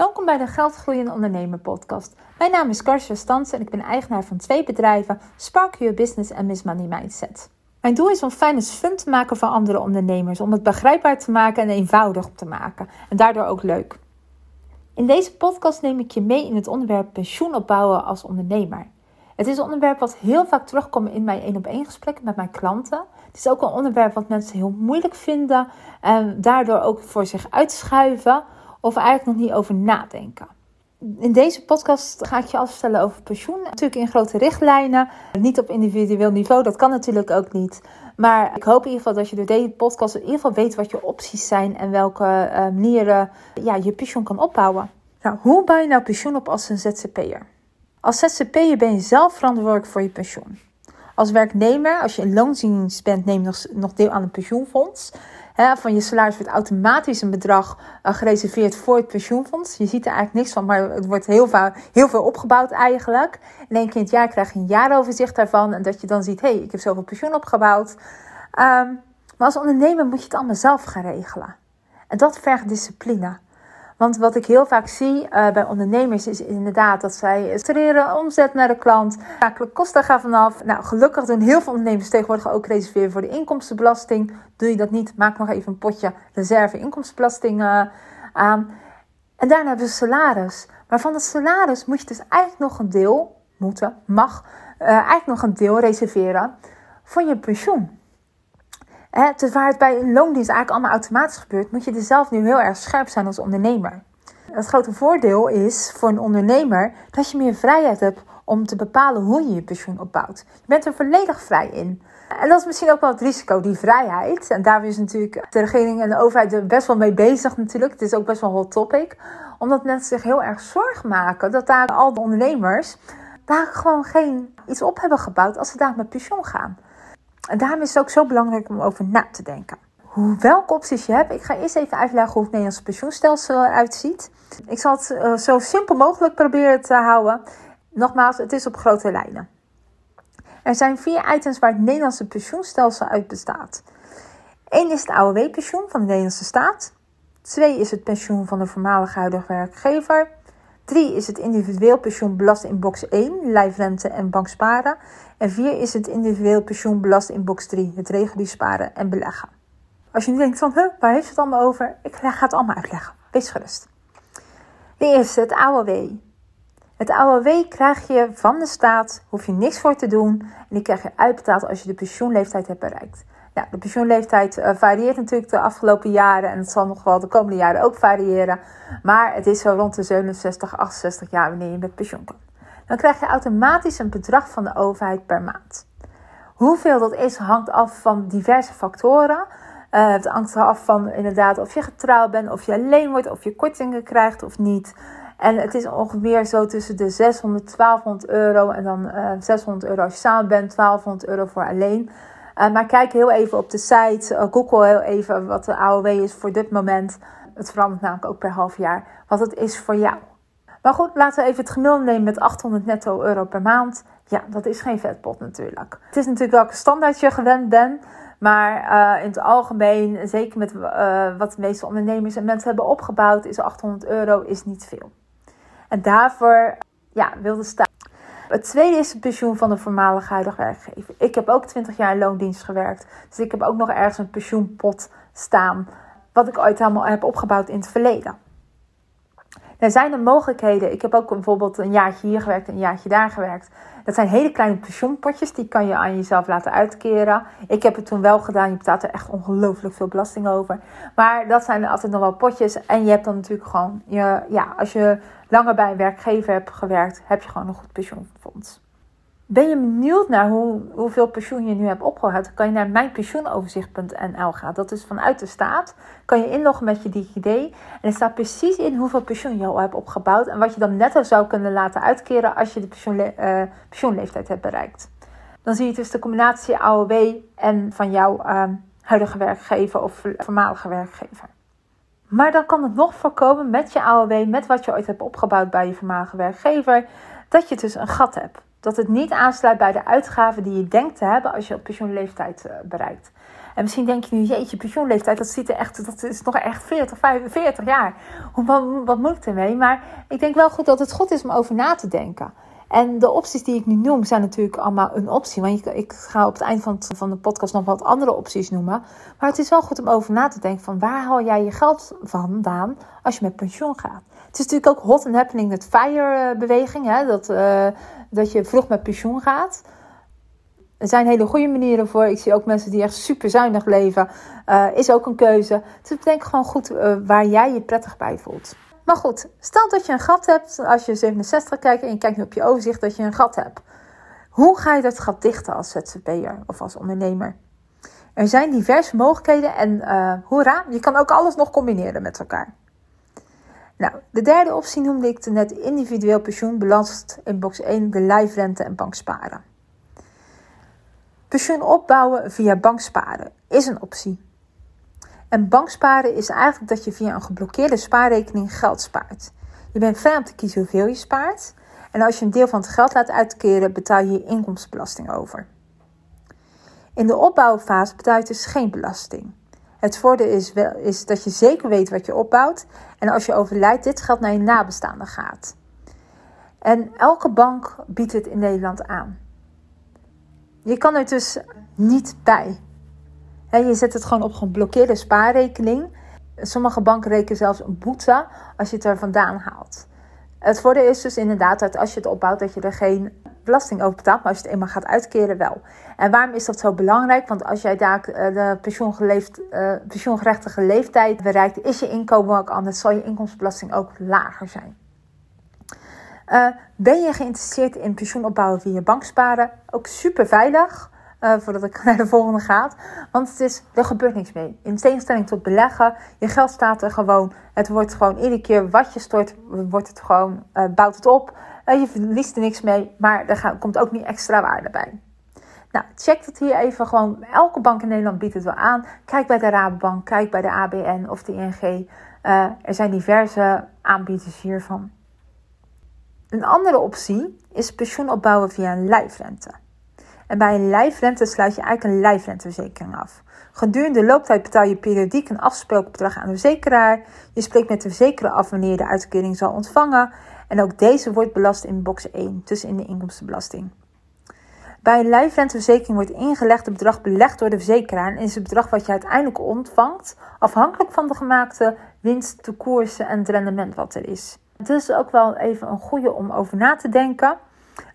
Welkom bij de Geldgroeiende Ondernemer podcast. Mijn naam is Karsja Stans en ik ben eigenaar van twee bedrijven, Spark Your Business en Miss Money Mindset. Mijn doel is om fijne fun te maken voor andere ondernemers, om het begrijpbaar te maken en eenvoudig te maken en daardoor ook leuk. In deze podcast neem ik je mee in het onderwerp pensioen opbouwen als ondernemer. Het is een onderwerp wat heel vaak terugkomt in mijn één op één gesprekken met mijn klanten. Het is ook een onderwerp wat mensen heel moeilijk vinden en daardoor ook voor zich uitschuiven of eigenlijk nog niet over nadenken. In deze podcast ga ik je afstellen over pensioen. Natuurlijk in grote richtlijnen, niet op individueel niveau, dat kan natuurlijk ook niet. Maar ik hoop in ieder geval dat je door deze podcast in ieder geval weet wat je opties zijn en welke uh, manieren ja, je pensioen kan opbouwen. Nou, hoe bouw je nou pensioen op als een ZZP'er? Als ZZP'er ben je zelf verantwoordelijk voor je pensioen. Als werknemer, als je in loondienst bent, neem je nog deel aan een pensioenfonds van je salaris wordt automatisch een bedrag uh, gereserveerd voor het pensioenfonds. Je ziet er eigenlijk niks van, maar het wordt heel, veel, heel veel opgebouwd eigenlijk. In één keer in het jaar krijg je een jaaroverzicht daarvan. En dat je dan ziet, hé, hey, ik heb zoveel pensioen opgebouwd. Um, maar als ondernemer moet je het allemaal zelf gaan regelen. En dat vergt discipline. Want wat ik heel vaak zie uh, bij ondernemers is inderdaad dat zij streren omzet naar de klant. Zakelijk kosten gaan vanaf. Nou, gelukkig doen heel veel ondernemers tegenwoordig ook reserveren voor de inkomstenbelasting. Doe je dat niet, maak nog even een potje reserve inkomstenbelasting uh, aan. En daarna hebben ze salaris. Maar van dat salaris moet je dus eigenlijk nog een deel, moeten, mag, uh, eigenlijk nog een deel reserveren voor je pensioen. Hè, dus waar het bij een loondienst eigenlijk allemaal automatisch gebeurt, moet je er zelf nu heel erg scherp zijn als ondernemer. Het grote voordeel is voor een ondernemer dat je meer vrijheid hebt om te bepalen hoe je je pensioen opbouwt. Je bent er volledig vrij in. En dat is misschien ook wel het risico, die vrijheid. En daar is natuurlijk de regering en de overheid er best wel mee bezig natuurlijk. Het is ook best wel een hot topic. Omdat mensen zich heel erg zorgen maken dat daar al de ondernemers daar gewoon geen iets op hebben gebouwd als ze daar met pensioen gaan. En daarom is het ook zo belangrijk om over na te denken. Hoe, welke opties je hebt. Ik ga eerst even uitleggen hoe het Nederlandse pensioenstelsel eruit ziet. Ik zal het uh, zo simpel mogelijk proberen te houden. Nogmaals, het is op grote lijnen. Er zijn vier items waar het Nederlandse pensioenstelsel uit bestaat. Eén is het AOW-pensioen van de Nederlandse staat. Twee is het pensioen van de voormalige huidige werkgever. 3 is het individueel pensioen belast in box 1, lijfrente en banksparen. En 4 is het individueel pensioen belast in box 3, het regulier sparen en beleggen. Als je nu denkt van, huh, waar heeft het allemaal over? Ik ga het allemaal uitleggen. Wees gerust. De eerste, het AOW. Het AOW krijg je van de staat, hoef je niks voor te doen. En die krijg je uitbetaald als je de pensioenleeftijd hebt bereikt. Ja, de pensioenleeftijd uh, varieert natuurlijk de afgelopen jaren en het zal nog wel de komende jaren ook variëren. Maar het is zo rond de 67, 68 jaar wanneer je met pensioen kan. Dan krijg je automatisch een bedrag van de overheid per maand. Hoeveel dat is hangt af van diverse factoren. Uh, het hangt af van inderdaad of je getrouwd bent, of je alleen wordt, of je kortingen krijgt of niet. En het is ongeveer zo tussen de 600 1200 euro en dan uh, eh, 600 euro als je samen bent, 1200 euro voor alleen. Uh, maar kijk heel even op de site, uh, google heel even wat de AOW is voor dit moment. Het verandert namelijk ook per half jaar, wat het is voor jou. Maar goed, laten we even het gemiddelde nemen met 800 netto euro per maand. Ja, dat is geen vetpot natuurlijk. Het is natuurlijk welke standaard je gewend bent. Maar uh, in het algemeen, zeker met wat de meeste ondernemers en mensen hebben opgebouwd, is 800 euro is niet veel. En daarvoor ja, wil de het tweede is het pensioen van de voormalige huidige werkgever. Ik heb ook 20 jaar in loondienst gewerkt. Dus ik heb ook nog ergens een pensioenpot staan. Wat ik ooit helemaal heb opgebouwd in het verleden. Er zijn er mogelijkheden. Ik heb ook bijvoorbeeld een jaartje hier gewerkt en een jaartje daar gewerkt. Dat zijn hele kleine pensioenpotjes. Die kan je aan jezelf laten uitkeren. Ik heb het toen wel gedaan. Je betaalt er echt ongelooflijk veel belasting over. Maar dat zijn altijd nog wel potjes. En je hebt dan natuurlijk gewoon... Je, ja, als je langer bij een werkgever hebt gewerkt, heb je gewoon een goed Ben je benieuwd naar hoe, hoeveel pensioen je nu hebt opgehaald? Dan kan je naar mijnpensioenoverzicht.nl gaan. Dat is vanuit de staat. Kan je inloggen met je DigiD. En er staat precies in hoeveel pensioen je al hebt opgebouwd. En wat je dan netto zou kunnen laten uitkeren als je de uh, pensioenleeftijd hebt bereikt. Dan zie je dus de combinatie AOW en van jouw uh, huidige werkgever of voormalige werkgever. Maar dan kan het nog voorkomen met je AOW, met wat je ooit hebt opgebouwd bij je voormalige werkgever, dat je dus een gat hebt. Dat het niet aansluit bij de uitgaven die je denkt te hebben als je op pensioenleeftijd uh, bereikt. En misschien denk je nu, jeetje, pensioenleeftijd, dat, ziet er echt, dat is nog echt 40, 45 jaar. Wat, wat moet ik ermee? Maar ik denk wel goed dat het goed is om over na te denken. En de opties die ik nu noem zijn natuurlijk allemaal een optie. Want ik, ga op het eind van, van de podcast nog wat andere opties noemen. Maar het is wel goed om over na te denken van waar haal jij je geld vandaan als je met pensioen gaat. Het is natuurlijk ook hot and happening met FIRE-beweging. Hè? Dat, uh, dat je vroeg met pensioen gaat. Er zijn hele goede manieren voor. Ik zie ook mensen die echt super zuinig leven. Uh, is ook een keuze. Dus denk gewoon goed uh, waar jij je prettig bij voelt. Maar goed, stel dat je een gat hebt. Als je 67 kijkt en je kijkt nu op je overzicht dat je een gat hebt. Hoe ga je dat gat dichten als ZZP'er of als ondernemer? Er zijn diverse mogelijkheden en uh, hoera, je kan ook alles nog combineren met elkaar. Nou, de derde optie noemde ik net individueel pensioen belast in box 1 de lijfrente en banksparen. Pensioen opbouwen via banksparen is een optie. En banksparen is eigenlijk dat je via een geblokkeerde spaarrekening geld spaart. Je bent vrij om te kiezen hoeveel je spaart. En als je een deel van het geld laat uitkeren, betaal je je inkomstenbelasting over. In de opbouwfase betaal je dus geen belasting. Het voordeel is, wel, is dat je zeker weet wat je opbouwt en als je overlijdt, dit geld naar je nabestaanden gaat. En elke bank biedt het in Nederland aan. Je kan er dus niet bij. Je zet het gewoon op geblokkeerde spaarrekening. Sommige banken rekenen zelfs een boete als je het er vandaan haalt. Het voordeel is dus inderdaad dat als je het opbouwt, dat je er geen belasting over betaalt. Maar als je het eenmaal gaat uitkeren, wel. En waarom is dat zo belangrijk? Want als jij daar eh, de pensioengeleefd, uh, pensioengerechtige leeftijd bereikt, is je inkomen ook anders. Zal je inkomstenbelasting ook lager zijn. Uh, ben je geïnteresseerd in pensioen opbouwen via banksparen? Ook super veilig. Uh, voordat ik naar de volgende ga. Want het is, er gebeurt niks mee. In tegenstelling tot beleggen, je geld staat er gewoon. Het wordt gewoon iedere keer wat je stort, wordt het gewoon, uh, bouwt het op. Uh, je verliest er niks mee, maar er komt ook niet extra waarde bij. Nou, check het hier even gewoon. Elke bank in Nederland biedt het wel aan. Kijk bij de Rabobank, kijk bij de ABN of de ING. er zijn diverse aanbieders hiervan. Een andere optie is pensioen opbouwen via een lijfrente. En bij een lijfrente sluit je eigenlijk een lijfrenteverzekering af. Gedurende de looptijd betaal je periodiek een afgesproken bedrag aan de verzekeraar. Je spreekt met de verzekeraar af wanneer je de uitkering zal ontvangen. En ook deze wordt belast in box 1, dus in de inkomstenbelasting. Bij een lijfrenteverzekering wordt ingelegde bedrag belegd door de verzekeraar en is het bedrag wat je uiteindelijk ontvangt afhankelijk van de gemaakte winst, de koersen en het rendement wat er is. Het is ook wel even een goede om over na te denken.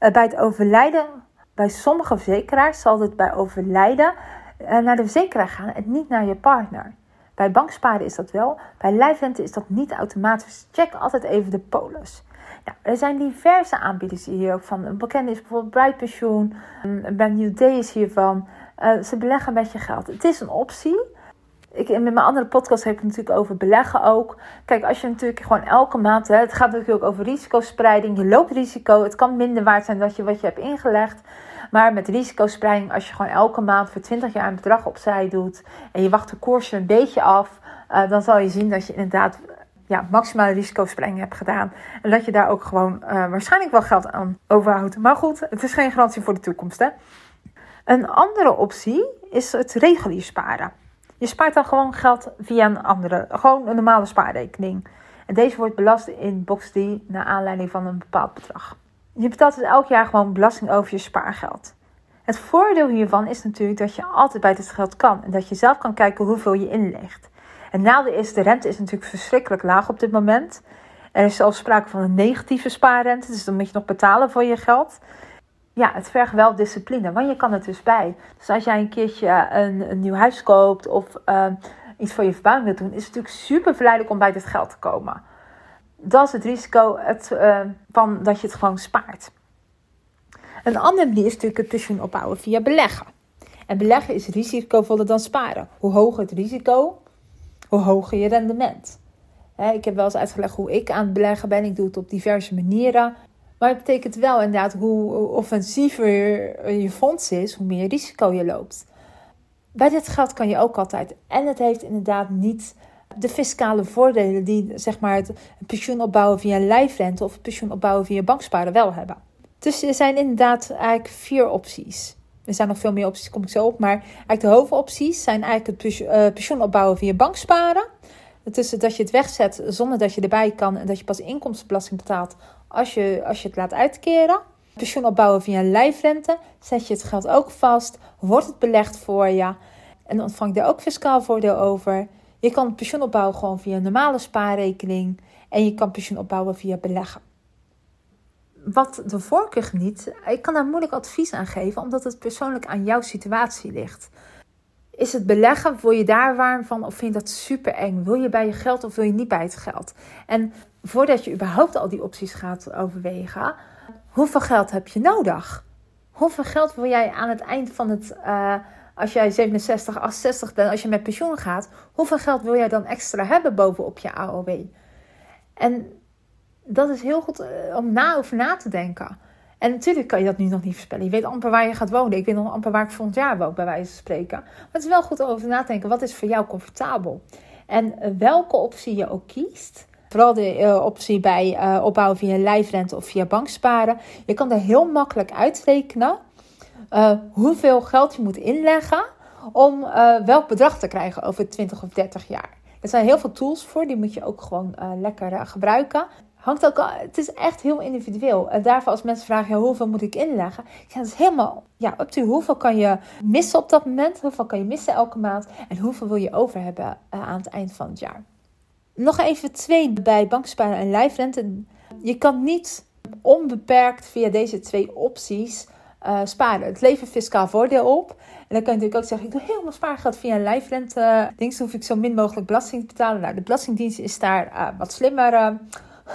Uh, bij het overlijden, bij sommige verzekeraars zal het bij overlijden uh, naar de verzekeraar gaan en niet naar je partner. Bij banksparen is dat wel, bij lijfrente is dat niet automatisch. Check altijd even de polis. Nou, er zijn diverse aanbieders hier ook van. Een bekende is bijvoorbeeld Bright Pensioen, een New Day is hiervan. Uh, ze beleggen met je geld. Het is een optie. Ik, met mijn andere podcast heb ik het natuurlijk over beleggen ook. Kijk, als je natuurlijk gewoon elke maand, hè, het gaat natuurlijk ook over risicospreiding. Je loopt risico. Het kan minder waard zijn dan je, wat je hebt ingelegd. Maar met risicospreiding, als je gewoon elke maand voor 20 jaar een bedrag opzij doet. en je wacht de koers een beetje af. Uh, dan zal je zien dat je inderdaad ja, maximale risicospreiding hebt gedaan. En dat je daar ook gewoon uh, waarschijnlijk wel geld aan overhoudt. Maar goed, het is geen garantie voor de toekomst. Hè? Een andere optie is het regulier sparen. Je spaart dan gewoon geld via een andere, gewoon een normale spaarrekening. En deze wordt belast in box 3 naar aanleiding van een bepaald bedrag. Je betaalt dus elk jaar gewoon belasting over je spaargeld. Het voordeel hiervan is natuurlijk dat je altijd bij dit geld kan en dat je zelf kan kijken hoeveel je inlegt. En nadeel is, de rente is natuurlijk verschrikkelijk laag op dit moment. Er is zelfs sprake van een negatieve spaarrente, dus dan moet je nog betalen voor je geld ja, het vergt wel discipline, want je kan het dus bij. Dus als jij een keertje een, een nieuw huis koopt of uh, iets voor je verbouwing wilt doen, is het natuurlijk super verleidelijk om bij dit geld te komen. Dat is het risico het, uh, van dat je het gewoon spaart. Een andere manier is natuurlijk het pensioen opbouwen via beleggen. En beleggen is risicovoller dan sparen. Hoe hoger het risico, hoe hoger je rendement. ik heb wel eens uitgelegd hoe ik aan het beleggen ben. Ik doe het op diverse manieren. Maar het betekent wel inderdaad hoe offensiever je fonds is, hoe meer risico je loopt. Bij dit geld kan je ook altijd. En het heeft inderdaad niet de fiscale voordelen die zeg maar, het pensioen opbouwen via lijfrente of het pensioen opbouwen via banksparen wel hebben. Dus er zijn inderdaad eigenlijk vier opties. Er zijn nog veel meer opties, kom ik zo op. Maar eigenlijk de hoofdopties zijn eigenlijk het pensioen opbouwen via banksparen. Tussen dat je het wegzet zonder dat je erbij kan en dat je pas inkomstenbelasting betaalt als je, als je het laat uitkeren. Pensioen opbouwen via lijfrente. Zet je het geld ook vast. Wordt het belegd voor je. En ontvang je er ook fiscaal voordeel over. Je kan pensioen opbouwen gewoon via een normale spaarrekening. En je kan pensioen opbouwen via beleggen. Wat de voorkeur geniet, ik kan daar moeilijk advies aan geven, omdat het persoonlijk aan jouw situatie ligt. Is het beleggen, word je daar warm van of vind je dat super eng? Wil je bij je geld of wil je niet bij het geld? En voordat je überhaupt al die opties gaat overwegen, hoeveel geld heb je nodig? Hoeveel geld wil jij aan het eind van het, uh, als jij 67, 68 bent, als je met pensioen gaat, hoeveel geld wil jij dan extra hebben bovenop je AOW? En dat is heel goed eh, om na over na te denken. En natuurlijk kan je dat nu nog niet voorspellen. Je weet amper waar je gaat wonen. Ik weet nog amper waar ik volgend jaar woon, bij wijze van spreken. Maar het is wel goed om over na te denken. Wat is voor jou comfortabel? En eh, welke optie je ook kiest. Vooral de uh, optie bij uh, opbouwen via lijfrente of via banksparen. Je kan er heel makkelijk uitrekenen uh, hoeveel geld je moet inleggen om welk bedrag te krijgen over 20 of 30 jaar. Er zijn heel veel tools voor, die moet je ook gewoon lekker gebruiken het is echt heel individueel. En daarvoor als mensen vragen, hoeveel moet ik inleggen? Ja, dat is helemaal, ja, to hoeveel kan je missen op dat moment? Hoeveel kan je missen elke maand? En hoeveel wil je over hebben uh, aan het eind van het jaar? Nog even twee bij banksparen en lijfrente. Je kan niet onbeperkt via deze twee opties uh, sparen. Het levert fiscaal voordeel op. En dan kan je natuurlijk ook zeggen, ik doe helemaal spaargeld via een lijfrente. Dings hoef ik zo min mogelijk belasting te betalen. Nou, de Belastingdienst is daar uh, wat slimmer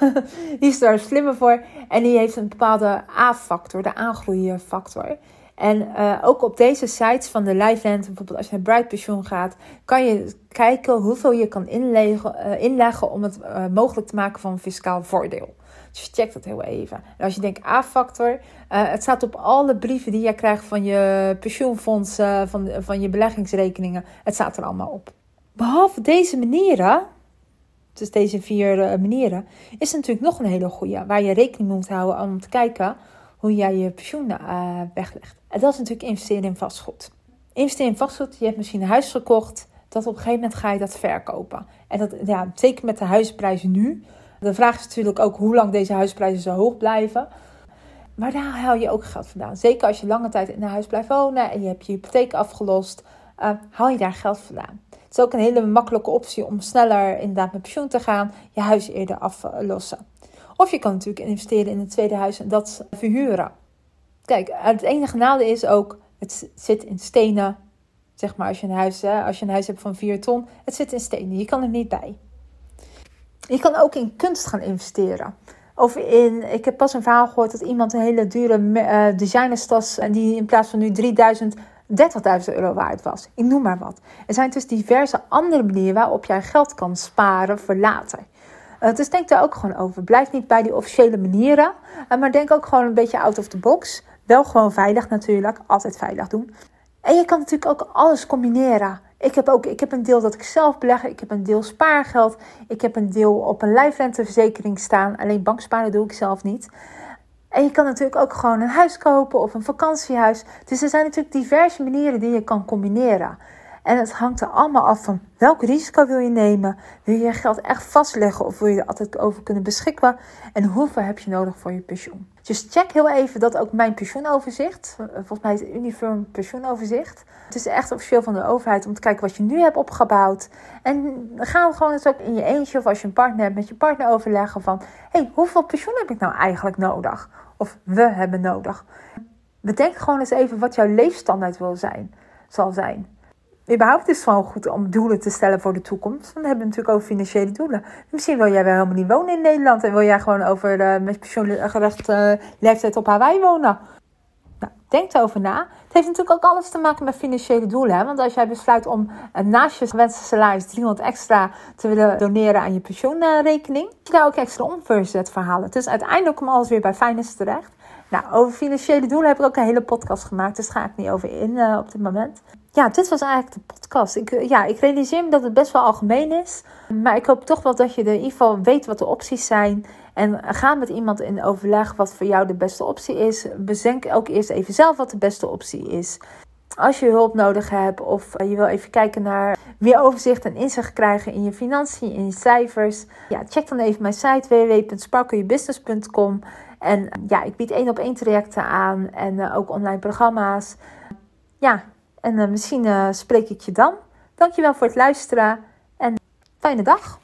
die is daar slimmer voor. En die heeft een bepaalde A-factor, de aangroeifactor. En uh, ook op deze sites van de Liveland, bijvoorbeeld als je naar Bright Pensioen gaat, kan je kijken hoeveel je kan inleggen, uh, inleggen om het uh, mogelijk te maken van fiscaal voordeel. Dus check dat heel even. En als je denkt A-factor, het staat op alle brieven die je krijgt van je pensioenfonds, van, van je beleggingsrekeningen. Het staat er allemaal op. Behalve deze manieren dus deze vier uh, manieren, is natuurlijk nog een hele goede. Waar je rekening mee moet houden om te kijken hoe jij je pensioen uh, weglegt. En dat is natuurlijk investeren in vastgoed. Investeren in vastgoed, je hebt misschien een huis gekocht. Dat op een gegeven moment ga je dat verkopen. En dat, ja, zeker met de huisprijzen nu. De vraag is natuurlijk ook hoe lang deze huisprijzen zo hoog blijven. Maar daar haal je ook geld vandaan. Zeker als je lange tijd in een huis blijft wonen en je hebt je hypotheek afgelost, uh, haal je daar geld vandaan. Het is ook een hele makkelijke optie om sneller inderdaad met pensioen te gaan, je huis eerder aflossen. Of je kan natuurlijk investeren in een tweede huis en dat verhuren. Kijk, het enige nadeel is ook, het zit in stenen. Zeg maar als je een huis, als je een huis hebt van 4 ton, het zit in stenen. Je kan er niet bij. Je kan ook in kunst gaan investeren. Of in, ik heb pas een verhaal gehoord dat iemand een hele dure uh, designerstas, en die in plaats van nu 3000 30.000 euro waard was. Ik noem maar wat. Er zijn dus diverse andere manieren waarop jij geld kan sparen voor later. Uh, dus denk daar ook gewoon over. Blijf niet bij die officiële manieren, uh, maar denk ook gewoon een beetje out of the box. Wel gewoon veilig natuurlijk, altijd veilig doen. En je kan natuurlijk ook alles combineren. Ik heb ook ik heb een deel dat ik zelf beleg. Ik heb een deel spaargeld. Ik heb een deel op een lijfrenteverzekering staan. Alleen banksparen doe ik zelf niet. En je kan natuurlijk ook gewoon een huis kopen of een vakantiehuis. Dus er zijn natuurlijk diverse manieren die je kan combineren. En het hangt er allemaal af van welk risico wil je nemen. Wil je je geld echt vastleggen of wil je er altijd over kunnen beschikken? En hoeveel heb je nodig voor je pensioen? Dus check heel even dat ook mijn pensioenoverzicht. Volgens mij is het Uniform pensioenoverzicht. Het is echt officieel van de overheid om te kijken wat je nu hebt opgebouwd. En ga gewoon eens ook in je eentje of als je een partner hebt met je partner overleggen van... Hey, hoeveel pensioen heb ik nou eigenlijk nodig? Of we hebben nodig. Bedenk gewoon eens even wat jouw leefstandaard wil zijn, zal zijn überhaupt is het gewoon goed om doelen te stellen voor de toekomst. Hebben we natuurlijk ook financiële doelen. Misschien wil jij wel helemaal niet wonen in Nederland en wil jij gewoon over uh, met pensioengerecht uh, leeftijd op Hawaii wonen. Nou, denk erover na. Het heeft natuurlijk ook alles te maken met financiële doelen. Hè? Want als jij besluit om uh, naast je gewenste salaris 300 extra te willen doneren aan je pensioenrekening, moet je daar ook extra omverzet verhalen. Dus uiteindelijk komt alles weer bij finance terecht. Nou, over financiële doelen heb ik ook een hele podcast gemaakt, dus daar ga ik niet over in op dit moment. Ja, dit was eigenlijk de podcast. Ik, ja, ik realiseer me dat het best wel algemeen is. Maar ik hoop toch wel dat je in ieder geval weet wat de opties zijn. En ga met iemand in overleg wat voor jou de beste optie is. Bedenk ook eerst even zelf wat de beste optie is. Als je hulp nodig hebt of je wil even kijken naar meer overzicht en inzicht krijgen in je financiën, in je cijfers. Ja, check dan even mijn site www.sparkleyourbusiness.com. En ja, ik bied één op één trajecten aan en ook online programma's. Ja, en uh, misschien uh, spreek ik je dan. Dankjewel voor het luisteren en fijne dag.